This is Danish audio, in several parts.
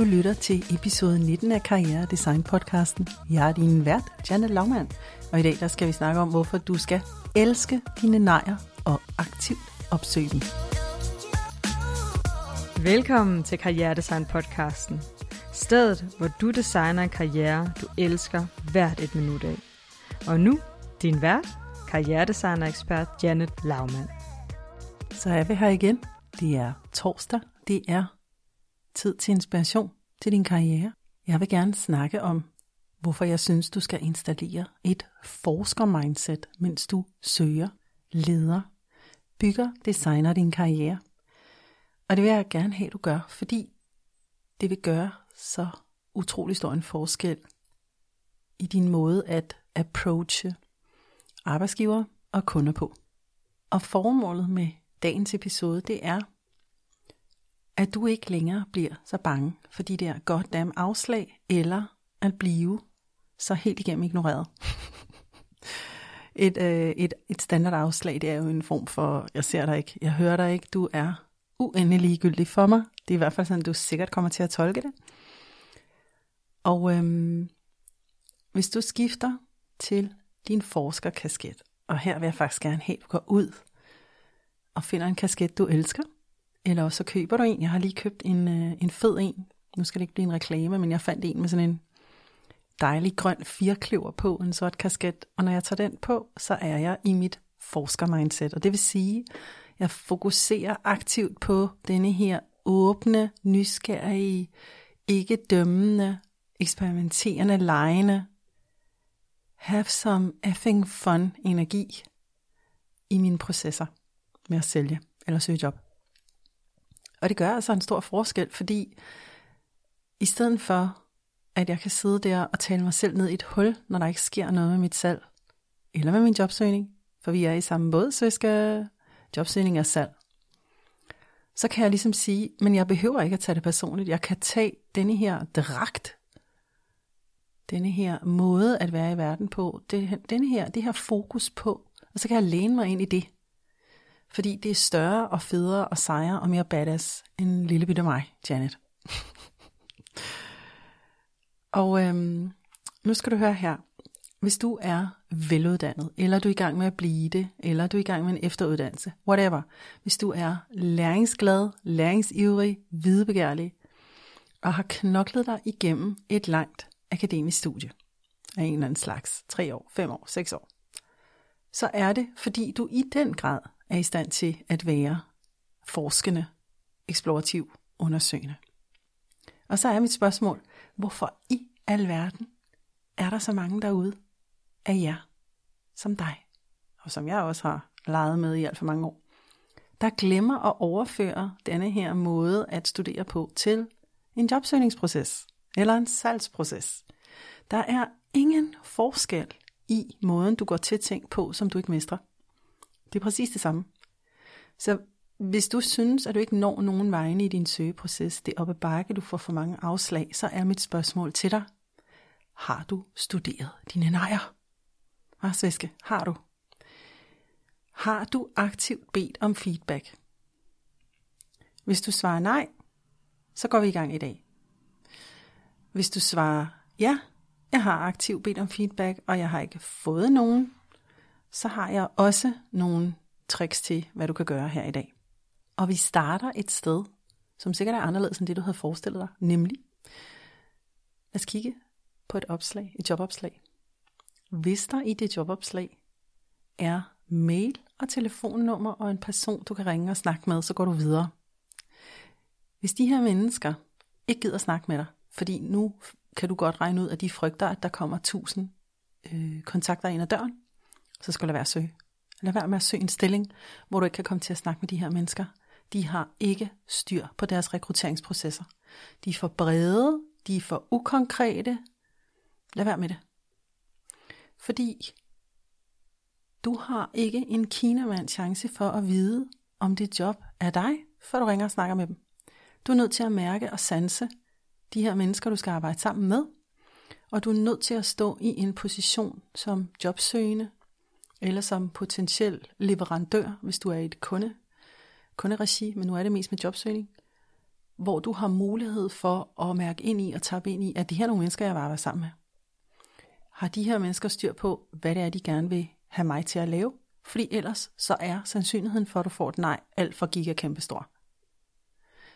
Du lytter til episode 19 af Karriere Design podcasten. Jeg er din vært, Janet Lavmand, og i dag der skal vi snakke om, hvorfor du skal elske dine nejer og aktivt opsøge dem. Velkommen til Karriere Design podcasten. Stedet, hvor du designer en karriere, du elsker hvert et minut af. Og nu, din vært, karrieredesigner-ekspert Janet Lavmand. Så er vi her igen. Det er torsdag. Det er tid til inspiration til din karriere. Jeg vil gerne snakke om, hvorfor jeg synes, du skal installere et forsker-mindset, mens du søger, leder, bygger, designer din karriere. Og det vil jeg gerne have, du gør, fordi det vil gøre så utrolig stor en forskel i din måde at approache arbejdsgiver og kunder på. Og formålet med dagens episode, det er, at du ikke længere bliver så bange for de der goddamn afslag, eller at blive så helt igennem ignoreret. et, øh, et, et standard afslag, det er jo en form for, jeg ser dig ikke, jeg hører dig ikke, du er uendelig ligegyldig for mig. Det er i hvert fald sådan, du sikkert kommer til at tolke det. Og øhm, hvis du skifter til din forskerkasket, og her vil jeg faktisk gerne have, at du går ud og finder en kasket, du elsker, eller også så køber du en. Jeg har lige købt en, øh, en fed en. Nu skal det ikke blive en reklame, men jeg fandt en med sådan en dejlig grøn firkløver på, en sort kasket. Og når jeg tager den på, så er jeg i mit forsker-mindset. Og det vil sige, jeg fokuserer aktivt på denne her åbne, nysgerrige, ikke dømmende, eksperimenterende, lejende, have some effing fun energi i mine processer med at sælge eller søge job. Og det gør altså en stor forskel, fordi i stedet for, at jeg kan sidde der og tale mig selv ned i et hul, når der ikke sker noget med mit salg, eller med min jobsøgning, for vi er i samme båd, så jeg skal jobsøgning og salg. Så kan jeg ligesom sige, men jeg behøver ikke at tage det personligt. Jeg kan tage denne her dragt, denne her måde at være i verden på, denne her, det her fokus på, og så kan jeg læne mig ind i det. Fordi det er større og federe og sejere og mere badass end lille bitte mig, Janet. og øhm, nu skal du høre her. Hvis du er veluddannet, eller du er i gang med at blive det, eller du er i gang med en efteruddannelse, whatever. Hvis du er læringsglad, læringsivrig, videbegærlig, og har knoklet dig igennem et langt akademisk studie af en eller anden slags, tre år, fem år, seks år, så er det, fordi du i den grad er i stand til at være forskende, eksplorativ, undersøgende. Og så er mit spørgsmål, hvorfor i alverden er der så mange derude af jer, som dig, og som jeg også har leget med i alt for mange år, der glemmer at overføre denne her måde at studere på til en jobsøgningsproces eller en salgsproces. Der er ingen forskel i måden, du går til ting på, som du ikke mestrer. Det er præcis det samme. Så hvis du synes, at du ikke når nogen vegne i din søgeproces, det er oppe bakke, du får for mange afslag, så er mit spørgsmål til dig, har du studeret dine nejer? Hvad Svæske, har du? Har du aktivt bedt om feedback? Hvis du svarer nej, så går vi i gang i dag. Hvis du svarer ja, jeg har aktivt bedt om feedback, og jeg har ikke fået nogen, så har jeg også nogle tricks til, hvad du kan gøre her i dag. Og vi starter et sted, som sikkert er anderledes end det, du havde forestillet dig, nemlig, lad os kigge på et opslag, et jobopslag. Hvis der i det jobopslag er mail og telefonnummer og en person, du kan ringe og snakke med, så går du videre. Hvis de her mennesker ikke gider snakke med dig, fordi nu kan du godt regne ud, at de frygter, at der kommer tusind øh, kontakter ind ad døren, så skal du lade være at søge. Lad være med at søge en stilling, hvor du ikke kan komme til at snakke med de her mennesker. De har ikke styr på deres rekrutteringsprocesser. De er for brede, de er for ukonkrete. Lad være med det. Fordi du har ikke en kinamand chance for at vide, om det job er dig, før du ringer og snakker med dem. Du er nødt til at mærke og sanse de her mennesker, du skal arbejde sammen med. Og du er nødt til at stå i en position som jobsøgende, eller som potentiel leverandør, hvis du er i et kunde, kunderegi, men nu er det mest med jobsøgning, hvor du har mulighed for at mærke ind i og tappe ind i, at det her er nogle mennesker, jeg arbejder sammen med. Har de her mennesker styr på, hvad det er, de gerne vil have mig til at lave? Fordi ellers så er sandsynligheden for, at du får et nej alt for giga kæmpe stor.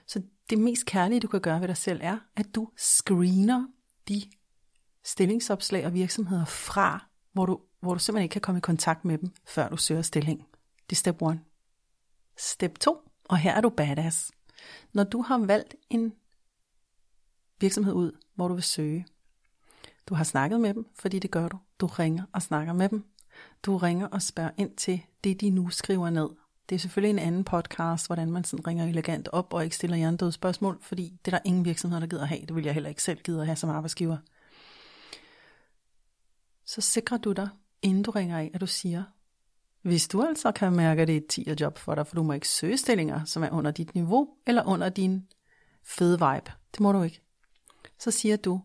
Så det mest kærlige, du kan gøre ved dig selv, er, at du screener de stillingsopslag og virksomheder fra, hvor du, hvor du simpelthen ikke kan komme i kontakt med dem, før du søger stilling. Det er step 1. Step 2, og her er du badass. Når du har valgt en virksomhed ud, hvor du vil søge, du har snakket med dem, fordi det gør du. Du ringer og snakker med dem. Du ringer og spørger ind til det, de nu skriver ned. Det er selvfølgelig en anden podcast, hvordan man sådan ringer elegant op og ikke stiller hjernedøde spørgsmål, fordi det er der ingen virksomheder, der gider have. Det vil jeg heller ikke selv gide at have som arbejdsgiver. Så sikrer du dig, inden du ringer af, at du siger, hvis du altså kan mærke, at det er et 10 job for dig, for du må ikke søge stillinger, som er under dit niveau eller under din fede vibe. Det må du ikke. Så siger du,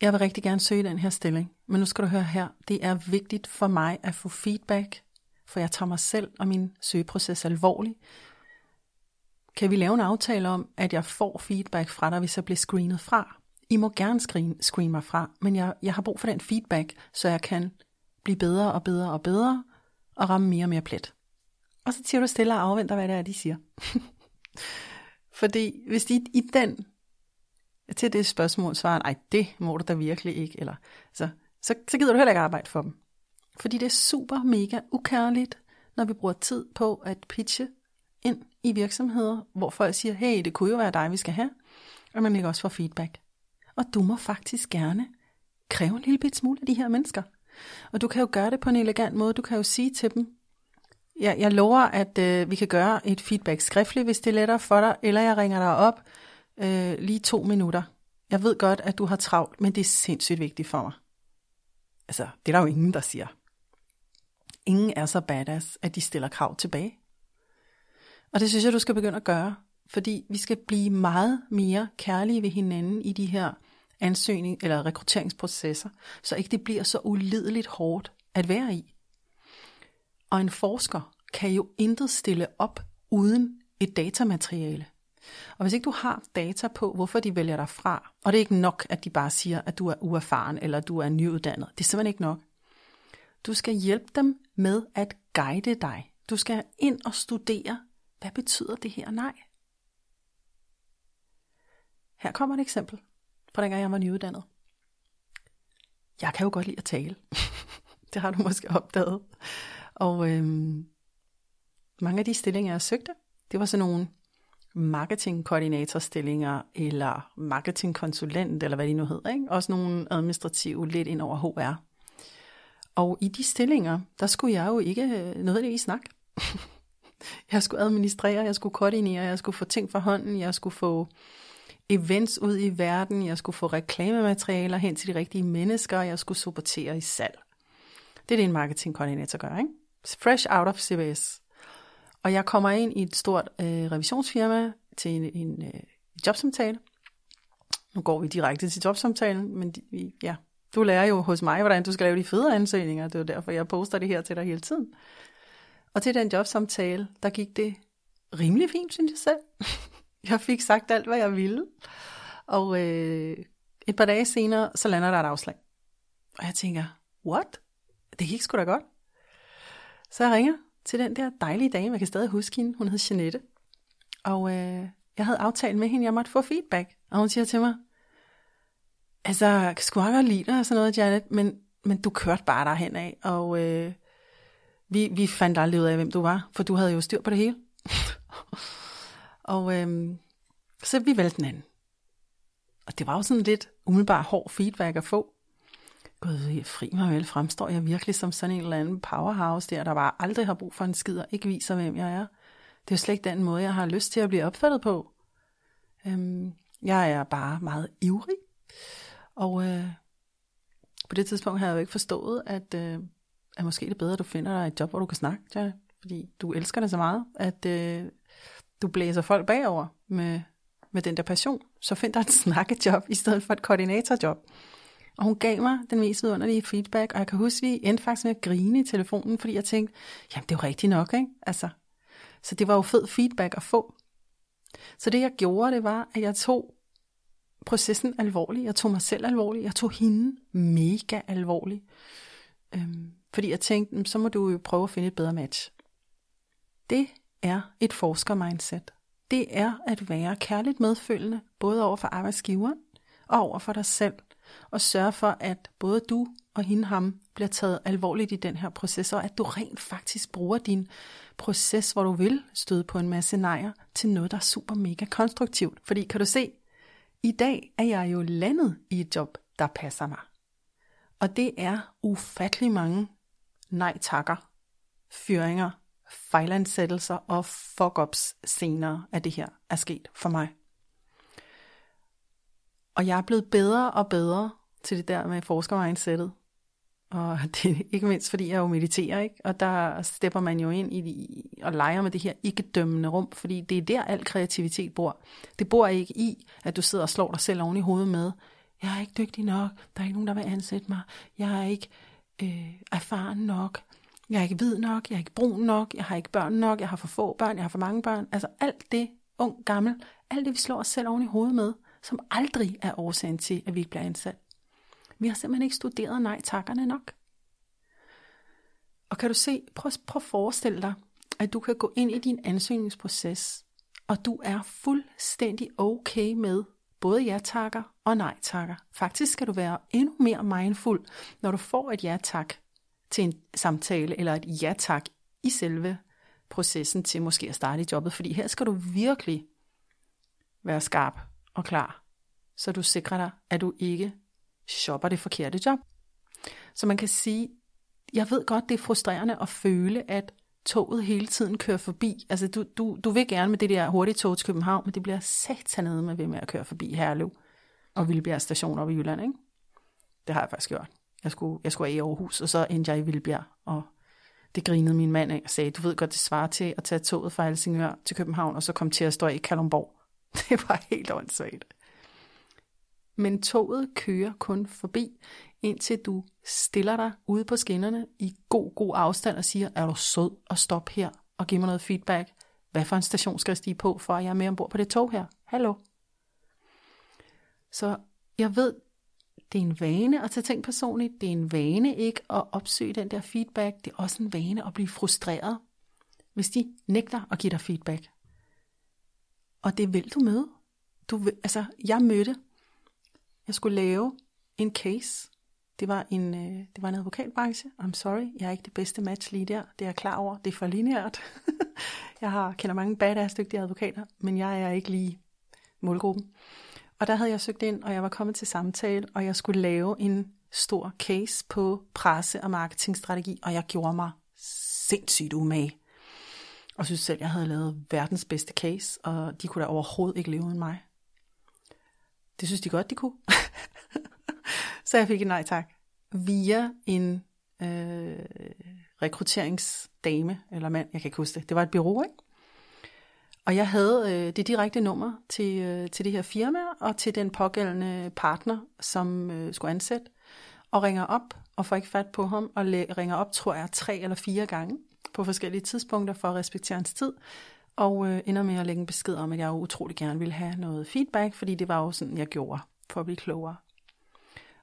jeg vil rigtig gerne søge den her stilling, men nu skal du høre her, det er vigtigt for mig at få feedback, for jeg tager mig selv og min søgeproces alvorligt. Kan vi lave en aftale om, at jeg får feedback fra dig, hvis jeg bliver screenet fra? I må gerne screen, screen mig fra, men jeg, jeg har brug for den feedback, så jeg kan blive bedre og bedre og bedre, og ramme mere og mere plet. Og så siger du stille og afventer, hvad det er, de siger. Fordi hvis de i den til det spørgsmål svarer, nej, det må du da virkelig ikke, eller så, så, så gider du heller ikke arbejde for dem. Fordi det er super mega ukærligt, når vi bruger tid på at pitche ind i virksomheder, hvor folk siger, hey, det kunne jo være dig, vi skal have, og man ikke også får feedback. Og du må faktisk gerne kræve en lille bit smule af de her mennesker. Og du kan jo gøre det på en elegant måde. Du kan jo sige til dem, jeg, jeg lover, at øh, vi kan gøre et feedback skriftligt, hvis det er lettere for dig, eller jeg ringer dig op øh, lige to minutter. Jeg ved godt, at du har travlt, men det er sindssygt vigtigt for mig. Altså, det er der jo ingen, der siger. Ingen er så badass, at de stiller krav tilbage. Og det synes jeg, du skal begynde at gøre, fordi vi skal blive meget mere kærlige ved hinanden i de her ansøgning eller rekrutteringsprocesser, så ikke det bliver så ulideligt hårdt at være i. Og en forsker kan jo intet stille op uden et datamateriale. Og hvis ikke du har data på, hvorfor de vælger dig fra, og det er ikke nok, at de bare siger, at du er uerfaren eller du er nyuddannet, det er simpelthen ikke nok. Du skal hjælpe dem med at guide dig. Du skal ind og studere, hvad betyder det her nej? Her kommer et eksempel fra dengang jeg var nyuddannet. Jeg kan jo godt lide at tale. det har du måske opdaget. Og øhm, mange af de stillinger, jeg søgte, det var sådan nogle marketingkoordinatorstillinger, eller marketingkonsulent, eller hvad de nu hedder. Ikke? Også nogle administrative lidt ind over HR. Og i de stillinger, der skulle jeg jo ikke øh, nødvendigvis snakke. jeg skulle administrere, jeg skulle koordinere, jeg skulle få ting for hånden, jeg skulle få events ud i verden, jeg skulle få reklamematerialer hen til de rigtige mennesker, jeg skulle supportere i salg. Det er det, en marketingkoordinator gør, ikke? Fresh out of CBS. Og jeg kommer ind i et stort øh, revisionsfirma til en, en øh, jobsamtale. Nu går vi direkte til jobsamtalen, men de, vi, ja, du lærer jo hos mig, hvordan du skal lave de fede ansøgninger. Det er derfor, jeg poster det her til dig hele tiden. Og til den jobsamtale, der gik det rimelig fint, synes jeg selv. Jeg fik sagt alt, hvad jeg ville. Og øh, et par dage senere, så lander der et afslag. Og jeg tænker, what? Det gik sgu da godt. Så jeg ringer til den der dejlige dame, jeg kan stadig huske hende, hun hed Jeanette. Og øh, jeg havde aftalt med hende, jeg måtte få feedback. Og hun siger til mig, altså, jeg kan sgu godt lide dig og sådan noget, Janet, men, men du kørte bare derhen af, og øh, vi, vi fandt aldrig ud af, hvem du var, for du havde jo styr på det hele. Og øhm, så vi valgte den anden. Og det var jo sådan lidt umiddelbart hård feedback at få. Gud, fri mig vel, fremstår jeg virkelig som sådan en eller anden powerhouse der, der bare aldrig har brug for en skid og ikke viser, hvem jeg er. Det er jo slet ikke den måde, jeg har lyst til at blive opfattet på. Øhm, jeg er bare meget ivrig. Og øh, på det tidspunkt havde jeg jo ikke forstået, at, øh, at måske det er bedre, at du finder dig et job, hvor du kan snakke, ja, Fordi du elsker det så meget, at øh, du blæser folk bagover med, med den der passion, så find dig et snakkejob i stedet for et koordinatorjob. Og hun gav mig den mest vidunderlige feedback, og jeg kan huske, at vi endte faktisk med at grine i telefonen, fordi jeg tænkte, jamen det er jo rigtigt nok, ikke? Altså, så det var jo fed feedback at få. Så det jeg gjorde, det var, at jeg tog processen alvorlig, Jeg tog mig selv alvorlig, Jeg tog hende mega alvorlig. Øhm, fordi jeg tænkte, så må du jo prøve at finde et bedre match. Det er et forsker-mindset. Det er at være kærligt medfølgende, både over for arbejdsgiveren og over for dig selv. Og sørge for, at både du og hende ham bliver taget alvorligt i den her proces, og at du rent faktisk bruger din proces, hvor du vil støde på en masse nejer, til noget, der er super mega konstruktivt. Fordi kan du se, i dag er jeg jo landet i et job, der passer mig. Og det er ufattelig mange nej-takker, fyringer, fejlansættelser og fuck-ups senere at det her er sket for mig. Og jeg er blevet bedre og bedre til det der med forskermindsetet. Og det er ikke mindst, fordi jeg jo mediterer, ikke? Og der stepper man jo ind i og leger med det her ikke-dømmende rum, fordi det er der, al kreativitet bor. Det bor ikke i, at du sidder og slår dig selv oven i hovedet med, jeg er ikke dygtig nok, der er ikke nogen, der vil ansætte mig, jeg er ikke øh, erfaren nok, jeg er ikke hvid nok, jeg er ikke brun nok, jeg har ikke børn nok, jeg har for få børn, jeg har for mange børn. Altså alt det, ung, gammel, alt det, vi slår os selv oven i hovedet med, som aldrig er årsagen til, at vi ikke bliver ansat. Vi har simpelthen ikke studeret nej-takkerne nok. Og kan du se, prøv, prøv at forestille dig, at du kan gå ind i din ansøgningsproces, og du er fuldstændig okay med både ja-takker og nej-takker. Faktisk skal du være endnu mere mindful, når du får et ja-tak til en samtale, eller et ja-tak i selve processen til måske at starte i jobbet, fordi her skal du virkelig være skarp og klar, så du sikrer dig, at du ikke shopper det forkerte job. Så man kan sige, jeg ved godt, det er frustrerende at føle, at toget hele tiden kører forbi. Altså, du, du, du vil gerne med det der hurtige tog til København, men det bliver satanede med ved med at køre forbi Herlev og Vildbjerg station op i Jylland, ikke? Det har jeg faktisk gjort. Jeg skulle, jeg skulle af i Aarhus, og så endte jeg i Vildbjerg, og det grinede min mand af og sagde, du ved godt, det svarer til at tage toget fra Helsingør til København, og så komme til at stå i Kalundborg. Det var helt åndssvagt. Men toget kører kun forbi, indtil du stiller dig ude på skinnerne i god, god afstand og siger, er du sød og stop her og giv mig noget feedback. Hvad for en station skal jeg stige på, for at jeg er med ombord på det tog her? Hallo? Så jeg ved, det er en vane at tage ting personligt. Det er en vane ikke at opsøge den der feedback. Det er også en vane at blive frustreret, hvis de nægter at give dig feedback. Og det vil du møde. Du vil, altså, jeg mødte, jeg skulle lave en case. Det var en, øh, det var en advokatbranche. I'm sorry, jeg er ikke det bedste match lige der. Det er jeg klar over. Det er for lineært. jeg har, kender mange badass dygtige advokater, men jeg er ikke lige målgruppen. Og der havde jeg søgt ind, og jeg var kommet til samtale, og jeg skulle lave en stor case på presse- og marketingstrategi, og jeg gjorde mig sindssygt umage. Og synes selv, jeg havde lavet verdens bedste case, og de kunne da overhovedet ikke leve uden mig. Det synes de godt, de kunne. så jeg fik en nej tak. Via en øh, rekrutteringsdame, eller mand, jeg kan ikke huske det. Det var et bureau, ikke? Og jeg havde øh, det direkte nummer til, øh, til det her firma og til den pågældende partner, som øh, skulle ansætte, og ringer op og får ikke fat på ham, og ringer op, tror jeg, tre eller fire gange på forskellige tidspunkter for at respektere hans tid, og øh, ender med at lægge en besked om, at jeg utrolig gerne ville have noget feedback, fordi det var jo sådan, jeg gjorde for at blive klogere.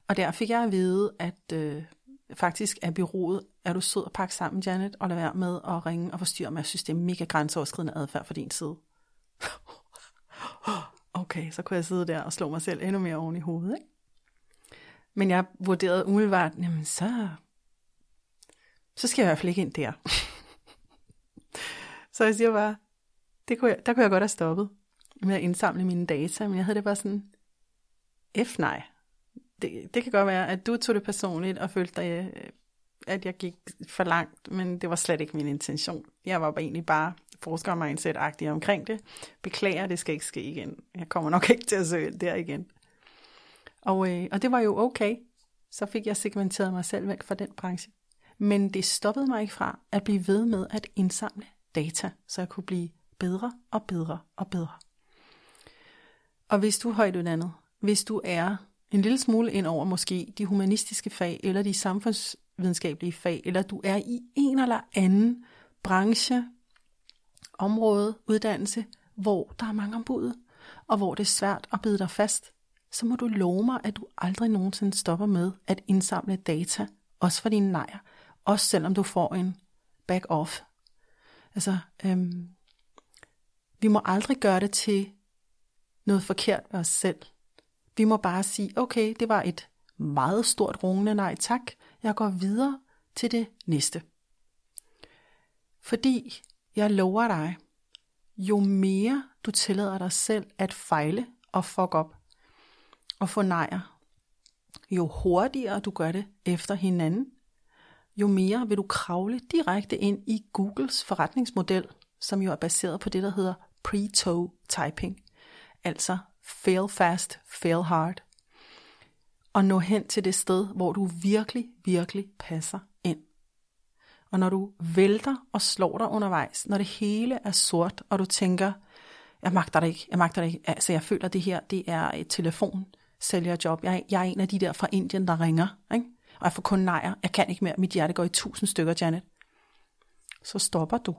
Og der fik jeg at vide, at øh, faktisk er byrådet, er du sød at pakke sammen, Janet, og lade være med at ringe og forstyrre mig. Jeg synes, det er mega grænseoverskridende adfærd for din side. okay, så kunne jeg sidde der og slå mig selv endnu mere oven i hovedet, ikke? Men jeg vurderede umiddelbart, jamen så, så skal jeg i hvert fald ikke ind der. så jeg siger bare, det kunne jeg, der kunne jeg godt have stoppet med at indsamle mine data, men jeg havde det bare sådan, F nej, det, det kan godt være, at du tog det personligt og følte dig, øh, at jeg gik for langt, men det var slet ikke min intention. Jeg var bare egentlig bare forsker mindset-agtig omkring det. Beklager, det skal ikke ske igen. Jeg kommer nok ikke til at søge der igen. Og, øh, og det var jo okay. Så fik jeg segmenteret mig selv væk fra den branche. Men det stoppede mig ikke fra at blive ved med at indsamle data, så jeg kunne blive bedre og bedre og bedre. Og hvis du er højt uddannet, hvis du er en lille smule ind over måske de humanistiske fag, eller de samfundsvidenskabelige fag, eller du er i en eller anden branche, område, uddannelse, hvor der er mange ombud, og hvor det er svært at bide dig fast, så må du love mig, at du aldrig nogensinde stopper med at indsamle data, også for dine nejer, også selvom du får en back-off. Altså, øhm, vi må aldrig gøre det til noget forkert ved os selv. Vi må bare sige, okay, det var et meget stort rungende nej tak. Jeg går videre til det næste. Fordi jeg lover dig, jo mere du tillader dig selv at fejle og fuck op og få nejer, jo hurtigere du gør det efter hinanden, jo mere vil du kravle direkte ind i Googles forretningsmodel, som jo er baseret på det, der hedder pre-toe typing. Altså fail fast, fail hard. Og nå hen til det sted, hvor du virkelig, virkelig passer ind. Og når du vælter og slår dig undervejs, når det hele er sort, og du tænker, jeg magter det ikke, jeg magter det ikke. Altså jeg føler, at det her, det er et telefon sælgerjob. Jeg, jeg er en af de der fra Indien, der ringer. Ikke? Og jeg får kun nejer. Jeg kan ikke mere. Mit hjerte går i tusind stykker, Janet. Så stopper du.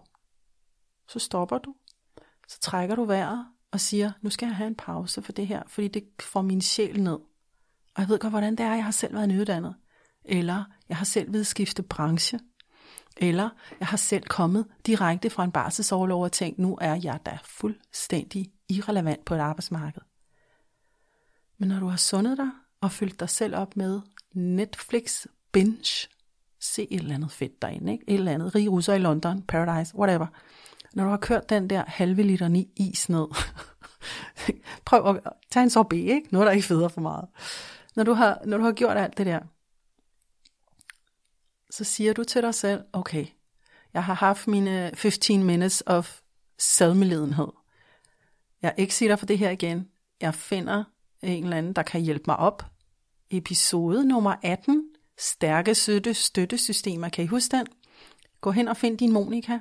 Så stopper du. Så trækker du vejret og siger, nu skal jeg have en pause for det her, fordi det får min sjæl ned. Og jeg ved godt, hvordan det er. Jeg har selv været nyuddannet. Eller jeg har selv ved skifte branche. Eller jeg har selv kommet direkte fra en barselsoverlov og tænkt, nu er jeg da fuldstændig irrelevant på et arbejdsmarked. Men når du har sundet dig og fyldt dig selv op med Netflix binge, se et eller andet fedt derinde, ikke? et eller andet, rige russer i London, Paradise, whatever. Når du har kørt den der halve liter ni is ned, prøv at tage en sorbet, ikke? Noget, der ikke federe for meget. Når du, har, når du har gjort alt det der, så siger du til dig selv, okay, jeg har haft mine 15 minutes of selvmedledenhed. Jeg exitter for det her igen. Jeg finder en eller anden, der kan hjælpe mig op. Episode nummer 18. Stærke støtte, støttesystemer. Kan I huske den? Gå hen og find din Monika.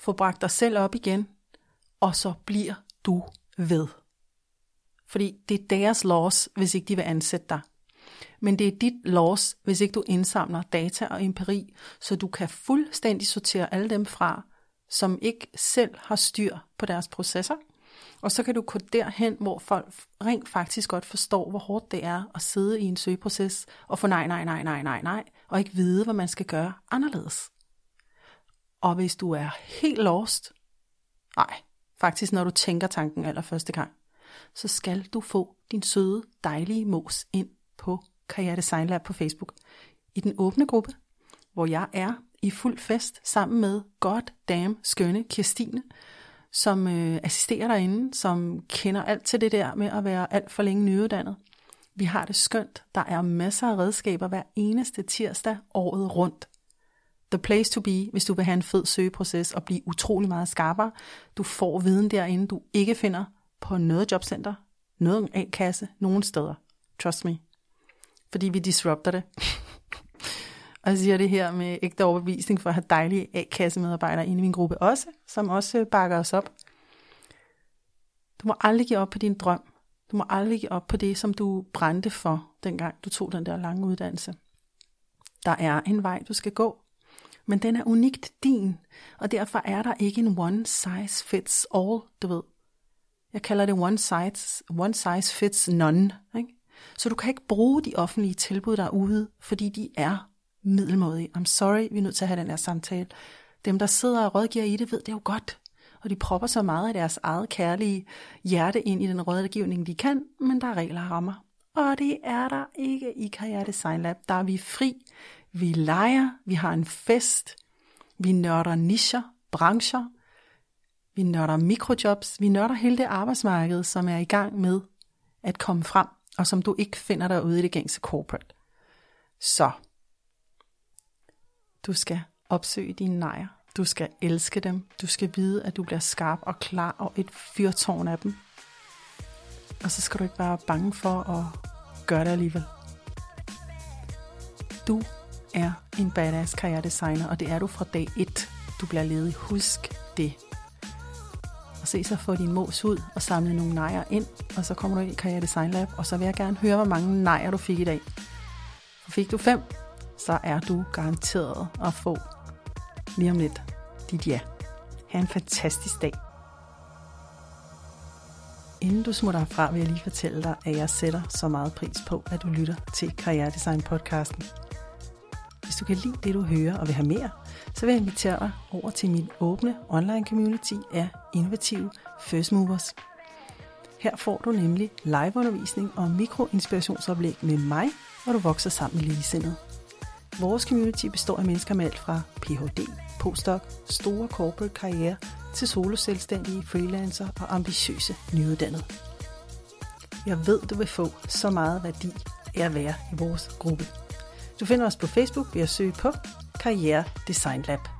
Få bragt dig selv op igen. Og så bliver du ved. Fordi det er deres loss, hvis ikke de vil ansætte dig. Men det er dit loss, hvis ikke du indsamler data og empiri, så du kan fuldstændig sortere alle dem fra, som ikke selv har styr på deres processer, og så kan du gå derhen, hvor folk rent faktisk godt forstår, hvor hårdt det er at sidde i en søgeproces og få nej, nej, nej, nej, nej, nej, og ikke vide, hvad man skal gøre anderledes. Og hvis du er helt lost, nej, faktisk når du tænker tanken allerførste gang, så skal du få din søde, dejlige mos ind på Karriere Design Lab på Facebook. I den åbne gruppe, hvor jeg er i fuld fest sammen med god damn skønne Kirstine, som øh, assisterer derinde, som kender alt til det der med at være alt for længe nyuddannet. Vi har det skønt. Der er masser af redskaber hver eneste tirsdag året rundt. The place to be, hvis du vil have en fed søgeproces og blive utrolig meget skarpere. Du får viden derinde, du ikke finder på noget jobcenter, noget A-kasse, nogen steder. Trust me. Fordi vi disrupter det. Og jeg siger det her med ægte overbevisning for at have dejlige A-kassemedarbejdere inde i min gruppe også, som også bakker os op. Du må aldrig give op på din drøm. Du må aldrig give op på det, som du brændte for, dengang du tog den der lange uddannelse. Der er en vej, du skal gå, men den er unikt din, og derfor er der ikke en one size fits all, du ved. Jeg kalder det one size, one size fits none. Ikke? Så du kan ikke bruge de offentlige tilbud derude, fordi de er middelmådige. I'm sorry, vi er nødt til at have den her samtale. Dem, der sidder og rådgiver i det, ved det jo godt. Og de propper så meget af deres eget kærlige hjerte ind i den rådgivning, de kan, men der er regler og rammer. Og det er der ikke i Karriere Design Lab. Der er vi fri, vi leger, vi har en fest, vi nørder nischer, brancher, vi nørder mikrojobs, vi nørder hele det arbejdsmarked, som er i gang med at komme frem, og som du ikke finder derude i det gængse corporate. Så du skal opsøge dine nejer. Du skal elske dem. Du skal vide, at du bliver skarp og klar og et fyrtårn af dem. Og så skal du ikke være bange for at gøre det alligevel. Du er en badass karrieredesigner, og det er du fra dag 1. Du bliver ledig. Husk det. Og se så få din mos ud og samle nogle nejer ind, og så kommer du ind i Karriere Design Lab, og så vil jeg gerne høre, hvor mange nejer du fik i dag. For fik du fem, så er du garanteret at få lige om lidt dit ja. Ha' en fantastisk dag. inden du smutter herfra, vil jeg lige fortælle dig, at jeg sætter så meget pris på, at du lytter til Karrieredesign podcasten. Du kan lide det, du hører og vil have mere, så vil jeg invitere dig over til min åbne online community af innovative first movers. Her får du nemlig liveundervisning og mikroinspirationsoplæg med mig, hvor du vokser sammen med ligesindede. Vores community består af mennesker med alt fra Ph.D., postdoc, store corporate karriere til soloselvstændige, freelancer og ambitiøse nyuddannede. Jeg ved, du vil få så meget værdi af at være i vores gruppe. Du finder os på Facebook ved at søge på Karriere Design Lab.